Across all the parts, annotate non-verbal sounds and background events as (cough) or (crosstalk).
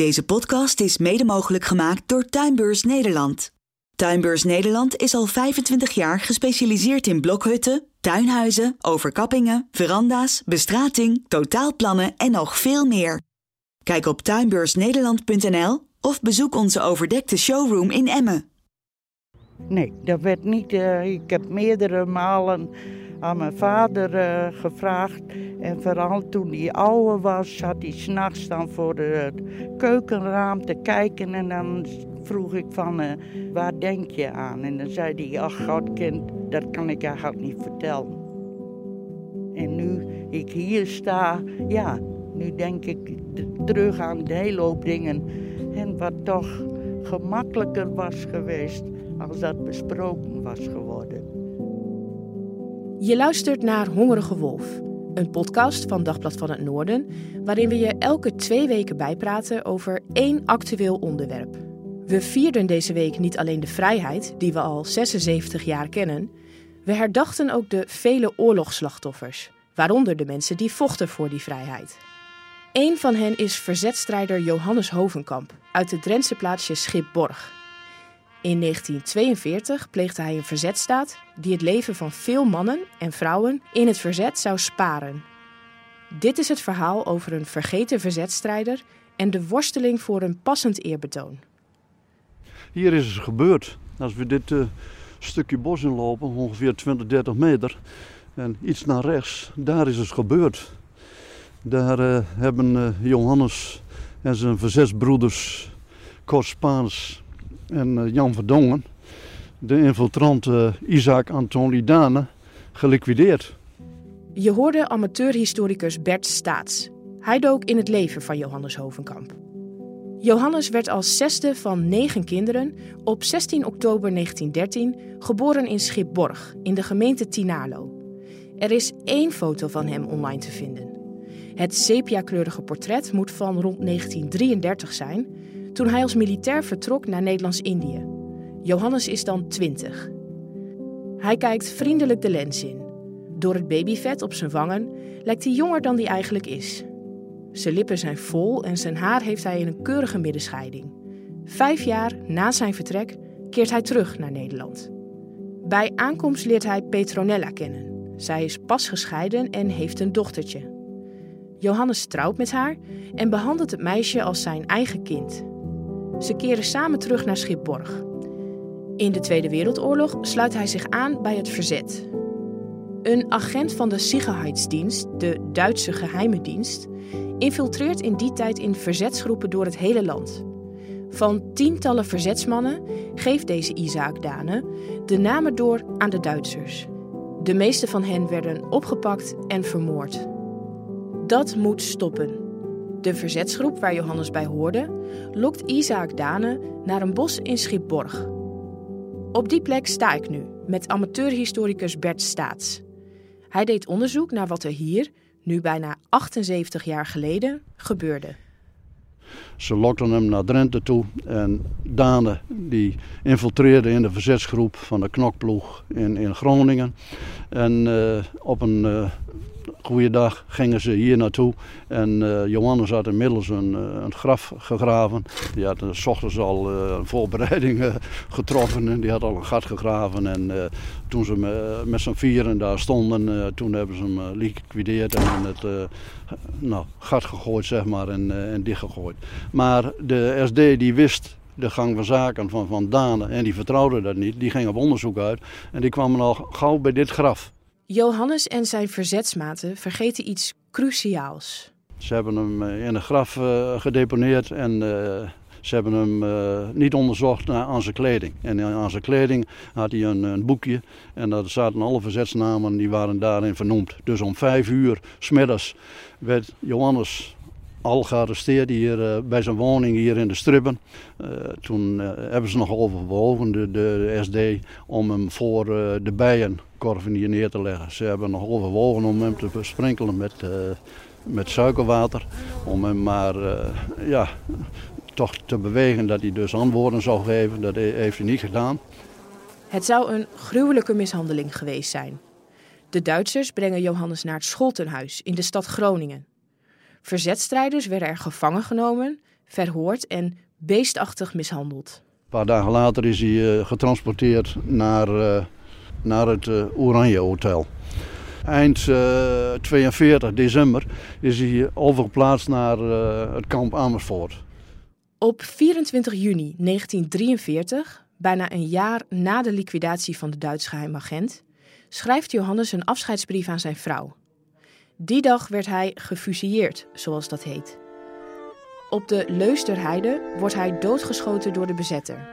Deze podcast is mede mogelijk gemaakt door Tuinbeurs Nederland. Tuinbeurs Nederland is al 25 jaar gespecialiseerd in blokhutten, tuinhuizen, overkappingen, veranda's, bestrating, totaalplannen en nog veel meer. Kijk op tuinbeursnederland.nl of bezoek onze overdekte showroom in Emmen. Nee, dat werd niet. Uh, ik heb meerdere malen aan mijn vader uh, gevraagd. En vooral toen hij ouder was, zat hij s'nachts dan voor het keukenraam te kijken. En dan vroeg ik van, uh, waar denk je aan? En dan zei hij, ach godkind, dat kan ik eigenlijk niet vertellen. En nu ik hier sta, ja, nu denk ik terug aan de hele hoop dingen. En wat toch gemakkelijker was geweest als dat besproken was geworden. Je luistert naar Hongerige Wolf, een podcast van Dagblad van het Noorden, waarin we je elke twee weken bijpraten over één actueel onderwerp. We vierden deze week niet alleen de vrijheid, die we al 76 jaar kennen, we herdachten ook de vele oorlogsslachtoffers, waaronder de mensen die vochten voor die vrijheid. Een van hen is verzetstrijder Johannes Hovenkamp uit het Drentse plaatsje Schipborg. In 1942 pleegde hij een verzetstaat die het leven van veel mannen en vrouwen in het verzet zou sparen. Dit is het verhaal over een vergeten verzetstrijder en de worsteling voor een passend eerbetoon. Hier is het gebeurd. Als we dit uh, stukje bos inlopen, ongeveer 20, 30 meter, en iets naar rechts, daar is het gebeurd. Daar uh, hebben uh, Johannes en zijn verzetsbroeders Kort Spaans en Jan Verdongen de infiltrant Isaac Anton geliquideerd. Je hoorde amateurhistoricus Bert Staats. Hij dook in het leven van Johannes Hovenkamp. Johannes werd als zesde van negen kinderen op 16 oktober 1913 geboren in Schipborg in de gemeente Tinalo. Er is één foto van hem online te vinden. Het sepia-kleurige portret moet van rond 1933 zijn, toen hij als militair vertrok naar Nederlands-Indië. Johannes is dan 20. Hij kijkt vriendelijk de lens in. Door het babyvet op zijn wangen lijkt hij jonger dan hij eigenlijk is. Zijn lippen zijn vol en zijn haar heeft hij in een keurige middenscheiding. Vijf jaar na zijn vertrek keert hij terug naar Nederland. Bij aankomst leert hij Petronella kennen. Zij is pas gescheiden en heeft een dochtertje. Johannes trouwt met haar en behandelt het meisje als zijn eigen kind. Ze keren samen terug naar Schipborg. In de Tweede Wereldoorlog sluit hij zich aan bij het verzet. Een agent van de Sicherheidsdienst, de Duitse geheime dienst, infiltreert in die tijd in verzetsgroepen door het hele land. Van tientallen verzetsmannen geeft deze Isaac Dane de namen door aan de Duitsers. De meeste van hen werden opgepakt en vermoord. Dat moet stoppen. De verzetsgroep waar Johannes bij hoorde, lokt Isaac Dane naar een bos in Schipborg. Op die plek sta ik nu, met amateurhistoricus Bert Staats. Hij deed onderzoek naar wat er hier, nu bijna 78 jaar geleden, gebeurde. Ze lokten hem naar Drenthe toe en Dane die infiltreerde in de verzetsgroep van de knokploeg in, in Groningen. En uh, op een uh, goeiedag gingen ze hier naartoe en uh, Johannes had inmiddels een, een graf gegraven. Die had s ochtends al een voorbereiding getroffen en die had al een gat gegraven. En toen ze met, z'n vieren daar stonden, toen hebben ze hem liquideerd en het nou, gat gegooid zeg maar en, en dichtgegooid. Maar de SD die wist de gang van zaken van Van Dane en die vertrouwde dat niet. Die ging op onderzoek uit en die kwamen al gauw bij dit graf. Johannes en zijn verzetsmaten vergeten iets cruciaals. Ze hebben hem eh, in een graf uh, gedeponeerd en uh, ze hebben hem niet onderzocht naar, aan zijn kleding. En aan zijn kleding had hij een, een, boekje en daar zaten alle verzetsnamen die waren daarin vernoemd. Dus om vijf uur smiddags werd Johannes al gearresteerd hier uh, bij zijn woning hier in de Stribben. Uh, toen uh, hebben ze nog overwogen, de, de, SD, om hem voor de bijenkorven hier neer te leggen. Ze hebben nog overwogen om hem te besprenkelen met, met suikerwater. Om hem maar ja, toch te bewegen dat hij dus antwoorden zou geven. Dat heeft hij niet gedaan. Het zou een gruwelijke mishandeling geweest zijn. De Duitsers brengen Johannes naar het Scholtenhuis in de stad Groningen. Verzetstrijders werden er gevangen genomen, verhoord en beestachtig mishandeld. Een paar dagen later is hij eh, getransporteerd naar, uh, naar het uh, Oranje Hotel. Eind 42 december is hij overgeplaatst naar het kamp Amersfoort. Op 24 juni 1943, bijna een jaar na de liquidatie van de Duitse geheimagent, schrijft Johannes een afscheidsbrief aan zijn vrouw. Die dag werd hij gefusilleerd, zoals dat heet. Op de Leusterheide wordt hij doodgeschoten door de bezetter.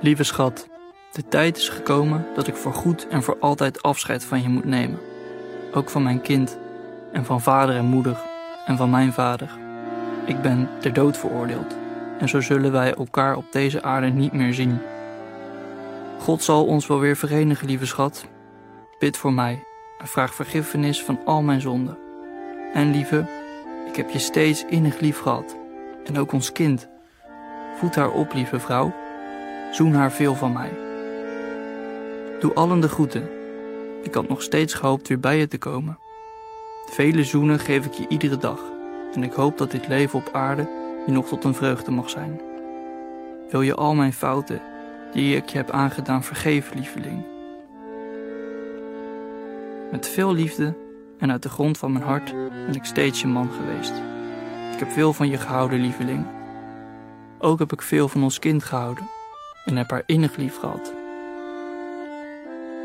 Lieve schat, de tijd is gekomen dat ik voor goed en voor altijd afscheid van je moet nemen. Ook van mijn kind en van vader en moeder en van mijn vader. Ik ben ter dood veroordeeld en zo zullen wij elkaar op deze aarde niet meer zien. God zal ons wel weer verenigen, lieve schat. Bid voor mij en vraag vergiffenis van al mijn zonden. En lieve, ik heb je steeds innig lief gehad. En ook ons kind. Voed haar op, lieve vrouw. Zoen haar veel van mij. Doe allen de groeten. Ik had nog steeds gehoopt weer bij je te komen. Vele zoenen geef ik je iedere dag. En ik hoop dat dit leven op aarde je nog tot een vreugde mag zijn. Wil je al mijn fouten, die ik je heb aangedaan, vergeven, lieveling? Met veel liefde en uit de grond van mijn hart ben ik steeds je man geweest. Ik heb veel van je gehouden, lieveling. Ook heb ik veel van ons kind gehouden en heb haar innig lief gehad.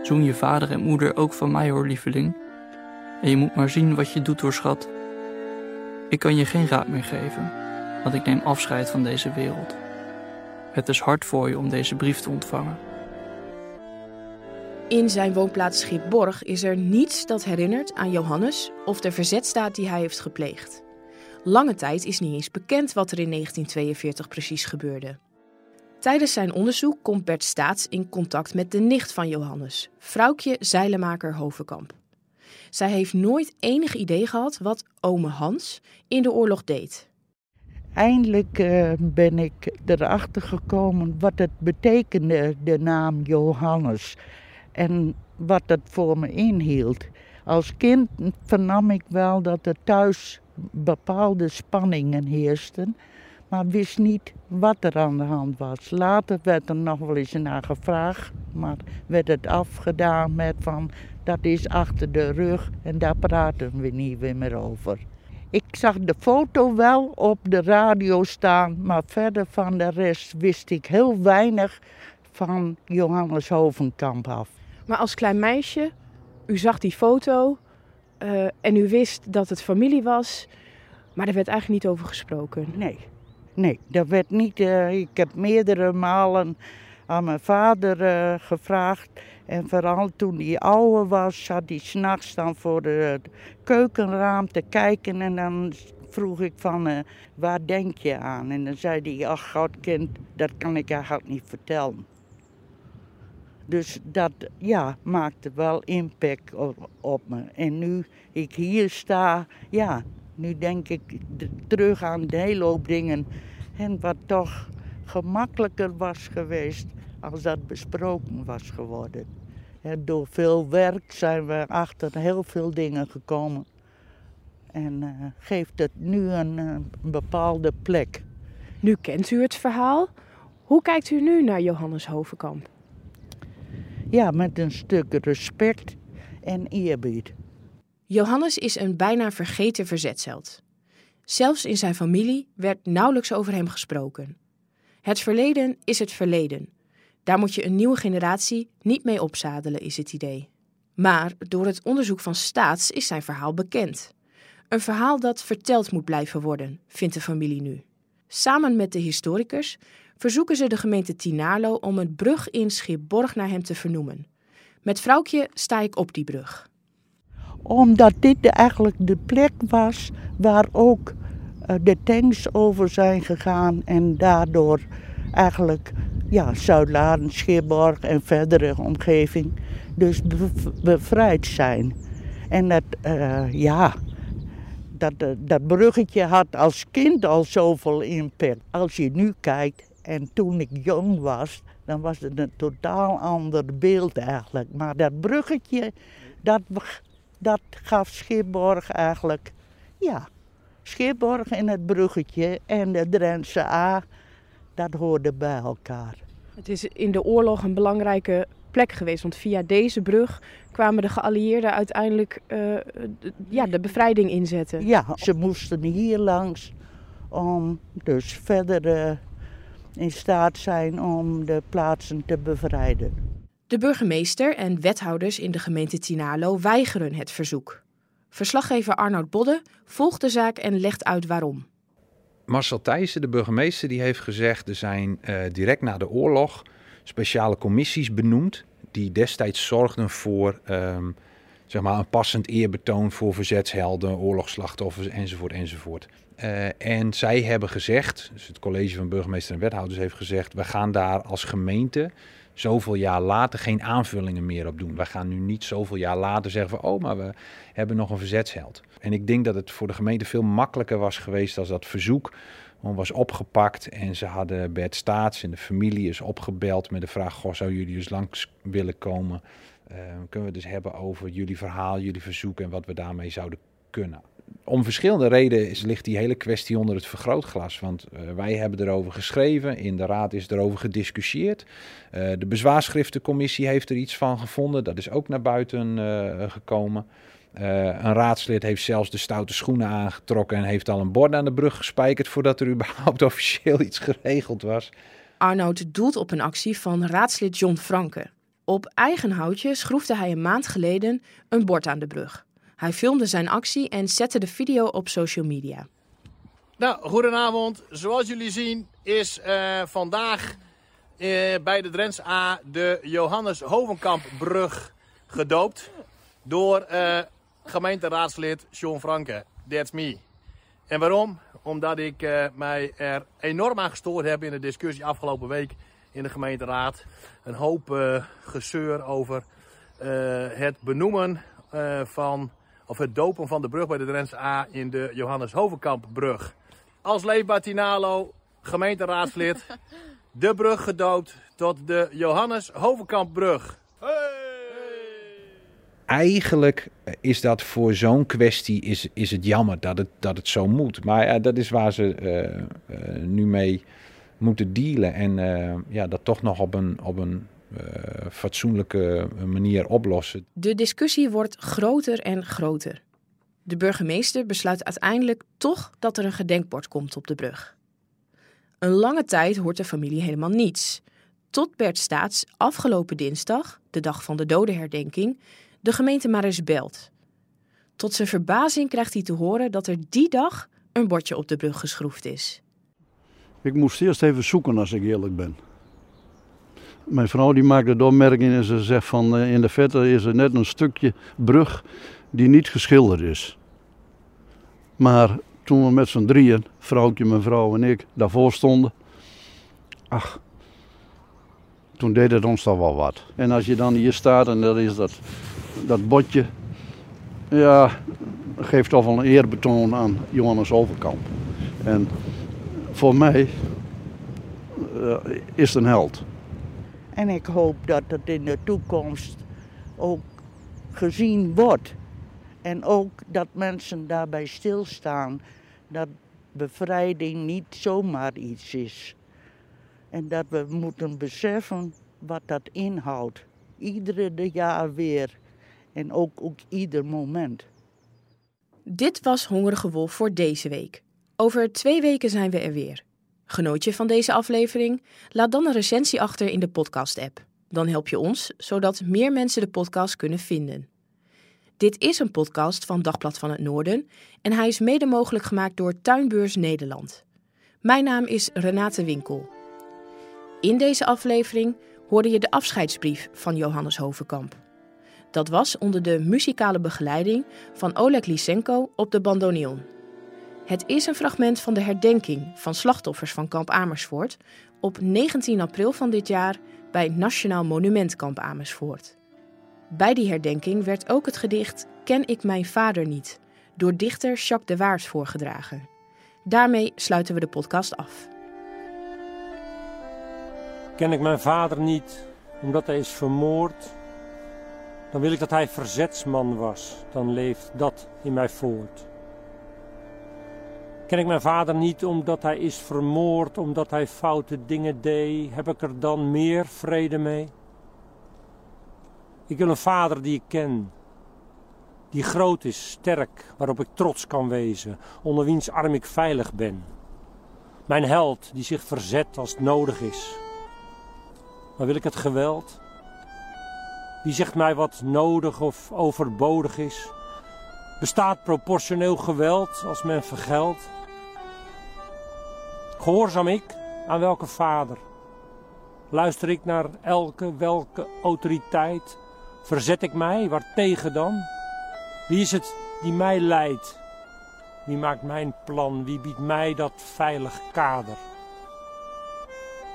Zoen je vader en moeder ook van mij hoor, lieveling. En je moet maar zien wat je doet hoor, schat. Ik kan je geen raad meer geven, want ik neem afscheid van deze wereld. Het is hard voor je om deze brief te ontvangen. In zijn woonplaats Schipborg is er niets dat herinnert aan Johannes of de verzetstaat die hij heeft gepleegd. Lange tijd is niet eens bekend wat er in 1942 precies gebeurde. Tijdens zijn onderzoek komt Bert Staats in contact met de nicht van Johannes, vrouwtje Zeilemaker Hovenkamp. Zij heeft nooit enig idee gehad wat ome Hans in de oorlog deed. Eindelijk uh, ben ik erachter gekomen wat het betekende, de naam Johannes en wat dat voor me inhield. Als kind vernam ik wel dat er thuis bepaalde spanningen heersten, maar wist niet wat er aan de hand was. Later werd er nog wel eens naar gevraagd, maar werd het afgedaan met van dat is achter de rug en daar praten we niet meer over. Ik zag de foto wel op de radio staan, maar verder van de rest wist ik heel weinig van Johannes Hovenkamp af. Maar als klein meisje, u zag die foto uh, en u wist dat het familie was, maar er werd eigenlijk niet over gesproken. Nee, nee, dat werd niet. Uh, ik heb meerdere malen aan mijn vader uh, gevraagd. En vooral toen hij ouder was, zat hij s'nachts dan voor het keukenraam te kijken. En dan vroeg ik van, uh, waar denk je aan? En dan zei hij, ach godkind, dat kan ik eigenlijk niet vertellen. Dus dat ja, maakte wel impact op, me. En nu ik hier sta, ja, nu denk ik terug aan een hele hoop dingen. En wat toch gemakkelijker was geweest als dat besproken was geworden. En door veel werk zijn we achter heel veel dingen gekomen. En uh, geeft het nu een, eh, een bepaalde plek. Nu kent u het verhaal. Hoe kijkt u nu naar Johannes Hovenkamp? Ja, met een stuk respect en eerbied. Johannes is een bijna vergeten verzetsheld. Zelfs in zijn familie werd nauwelijks over hem gesproken. Het verleden is het verleden. Daar moet je een nieuwe generatie niet mee opzadelen, is het idee. Maar door het onderzoek van Staats is zijn verhaal bekend. Een verhaal dat verteld moet blijven worden, vindt de familie nu. Samen met de historicus verzoeken ze de gemeente Tinarlo om een brug in Schipborg naar hem te vernoemen. Met vrouwtje sta ik op die brug. Omdat dit eigenlijk de plek was waar ook eh, de tanks over zijn gegaan en daardoor eigenlijk ja, Zuid-Laren, Schipborg en verdere omgeving dus bevrijd zijn. En dat, uh, ja, dat, eh, dat bruggetje had als kind al zoveel impact. Als je nu kijkt, en toen ik jong was, dan was het een totaal ander beeld eigenlijk. Maar dat bruggetje, dat, dat gaf Schipborg eigenlijk, ja, Schipborg en het bruggetje en de Drentse A, dat hoorde bij elkaar. Het is in de oorlog een belangrijke plek geweest, want via deze brug kwamen de geallieerden uiteindelijk uh, de, ja, de bevrijding inzetten. Ja, ze moesten hier langs om dus verder uh, in staat zijn om de plaatsen te bevrijden. De burgemeester en wethouders in de gemeente Tinalo weigeren het verzoek. Verslaggever Arnoud Bodde volgt de zaak en legt uit waarom. Marcel Thijssen, de burgemeester, die heeft gezegd... er zijn uh, direct na de oorlog speciale commissies benoemd... die destijds zorgden voor um, zeg maar een passend eerbetoon... voor verzetshelden, oorlogsslachtoffers enzovoort enzovoort. Uh, en zij hebben gezegd, dus het college van burgemeester en wethouders heeft gezegd... we gaan daar als gemeente zoveel jaar later geen aanvullingen meer op doen. We gaan nu niet zoveel jaar later zeggen van, oh, maar we hebben nog een verzetsheld. En ik denk dat het voor de gemeente veel makkelijker was geweest als dat verzoek was opgepakt. En ze hadden Bert Staats en de familie is opgebeld met de vraag, goh, zou jullie dus langs willen komen? Uh, kunnen we het dus hebben over jullie verhaal, jullie verzoek en wat we daarmee zouden kunnen om verschillende redenen ligt die hele kwestie onder het vergrootglas. Want uh, wij hebben erover geschreven, in de raad is erover gediscussieerd. Uh, de bezwaarschriftencommissie heeft er iets van gevonden, dat is ook naar buiten uh, gekomen. een raadslid heeft zelfs de stoute schoenen aangetrokken en heeft al een bord aan de brug gespijkerd voordat er überhaupt (laughs) officieel iets geregeld was. Arnoud doelt op een actie van raadslid John Franke. Op eigen houtje schroefde hij een maand geleden een bord aan de brug. Hij filmde zijn actie en zette de video op social media. Nou, goedenavond. Zoals jullie zien is uh, vandaag uh, bij de Drents A de Johannes Hovenkampbrug gedoopt door uh, gemeenteraadslid Sean Franke. That's me. En waarom? Omdat ik mij er enorm aan gestoord heb in de discussie afgelopen week in de gemeenteraad. Een hoop gezeur over het benoemen van of het dopen van de brug bij de Drentse A in de Johannes Hovenkampbrug. Als leefbaar Tinalo, gemeenteraadslid, (laughs) de brug gedoopt tot de Johannes Hovenkampbrug. Eigenlijk is dat voor zo'n kwestie is, is het jammer dat het, dat het zo moet. Maar uh, dat is waar ze uh, uh, nu mee moeten dealen. En ja, dat toch nog op een, op een fatsoenlijke manier oplossen. De discussie wordt groter en groter. De burgemeester besluit uiteindelijk toch dat er een gedenkbord komt op de brug. Een lange tijd hoort de familie helemaal niets. Tot Bert Staats afgelopen dinsdag, de dag van de dodenherdenking, de gemeente maar eens belt. Tot zijn verbazing krijgt hij te horen dat er die dag een bordje op de brug geschroefd is. Ik moest eerst even zoeken als ik eerlijk ben. Mijn vrouw die maakte de opmerking en ze zegt van uh, in de vette is er net een stukje brug die niet geschilderd is. Maar toen we met z'n drieën, vrouwtje, mijn vrouw en ik, daarvoor stonden, ach, toen deed het ons toch wel wat. En als je dan hier staat en dat is dat, dat botje, ja, geeft toch wel een eerbetoon aan Johannes Overkamp. En voor mij uh, is het een held. En ik hoop dat het in de toekomst ook gezien wordt. En ook dat mensen daarbij stilstaan dat bevrijding niet zomaar iets is. En dat we moeten beseffen wat dat inhoudt. Iedere jaar weer. En ook, ook ieder moment. Dit was Hongerige Wolf voor deze week. Over twee weken zijn we er weer. Genoot je van deze aflevering? Laat dan een recensie achter in de podcast-app. Dan help je ons, zodat meer mensen de podcast kunnen vinden. Dit is een podcast van Dagblad van het Noorden en hij is mede mogelijk gemaakt door Tuinbeurs Nederland. Mijn naam is Renate Winkel. In deze aflevering hoorde je de afscheidsbrief van Johannes Hovenkamp. Dat was onder de muzikale begeleiding van Oleg Lysenko op de bandoneon. Het is een fragment van de herdenking van slachtoffers van kamp Amersfoort op 19 april van dit jaar bij Nationaal Monument Kamp Amersfoort. Bij die herdenking werd ook het gedicht Ken ik mijn vader niet door dichter Jacques de Waard voorgedragen. Daarmee sluiten we de podcast af. Ken ik mijn vader niet omdat hij is vermoord, dan wil ik dat hij verzetsman was, dan leeft dat in mij voort. Ken ik mijn vader niet omdat hij is vermoord, omdat hij foute dingen deed? Heb ik er dan meer vrede mee? Ik wil een vader die ik ken, die groot is, sterk, waarop ik trots kan wezen, onder wiens arm ik veilig ben. Mijn held die zich verzet als het nodig is. Maar wil ik het geweld? Wie zegt mij wat nodig of overbodig is? Bestaat proportioneel geweld als men vergeldt? Gehoorzaam ik aan welke vader? Luister ik naar elke welke autoriteit? Verzet ik mij, waartegen dan? Wie is het die mij leidt? Wie maakt mijn plan? Wie biedt mij dat veilig kader?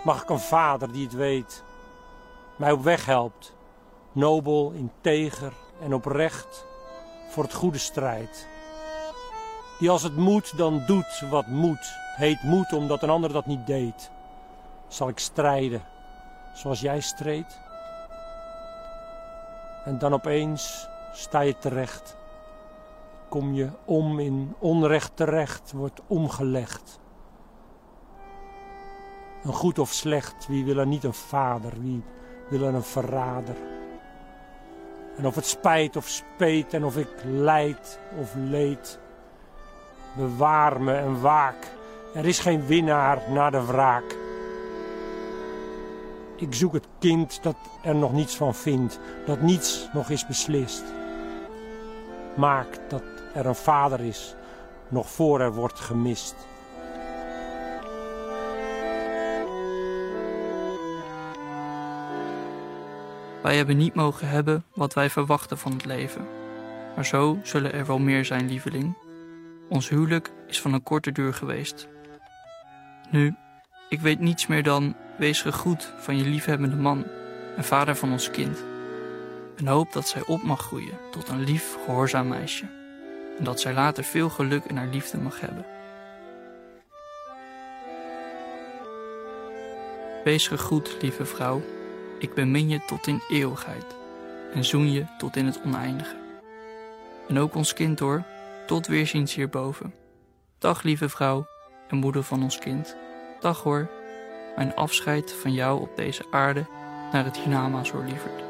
Mag ik een vader die het weet, mij op weg helpt, nobel, integer en oprecht voor het goede strijd? Die als het moet dan doet wat moet, heet moed omdat een ander dat niet deed. Zal ik strijden zoals jij streed? En dan opeens sta je terecht. Kom je om in onrecht terecht, wordt omgelegd. Een goed of slecht, wie wil er niet een vader, wie wil er een verrader? En of het spijt of speet en of ik lijd of leed, bewaar me en waak. Er is geen winnaar na de wraak. Ik zoek het kind dat er nog niets van vindt, dat niets nog is beslist. Maak dat er een vader is, nog voor er wordt gemist. Wij hebben niet mogen hebben wat wij verwachten van het leven. Maar zo zullen er wel meer zijn, lieveling. Ons huwelijk is van een korte duur geweest. Nu, ik weet niets meer dan wees gegroet van je liefhebbende man en vader van ons kind. En hoop dat zij op mag groeien tot een lief, gehoorzaam meisje. En dat zij later veel geluk in haar liefde mag hebben. Wees gegroet, lieve vrouw. Ik bemin je tot in eeuwigheid en zoen je tot in het oneindige. En ook ons kind hoor, tot weerziens hierboven. Dag, lieve vrouw en moeder van ons kind. Dag hoor, mijn afscheid van jou op deze aarde naar het hiernamaals hoor lieverd.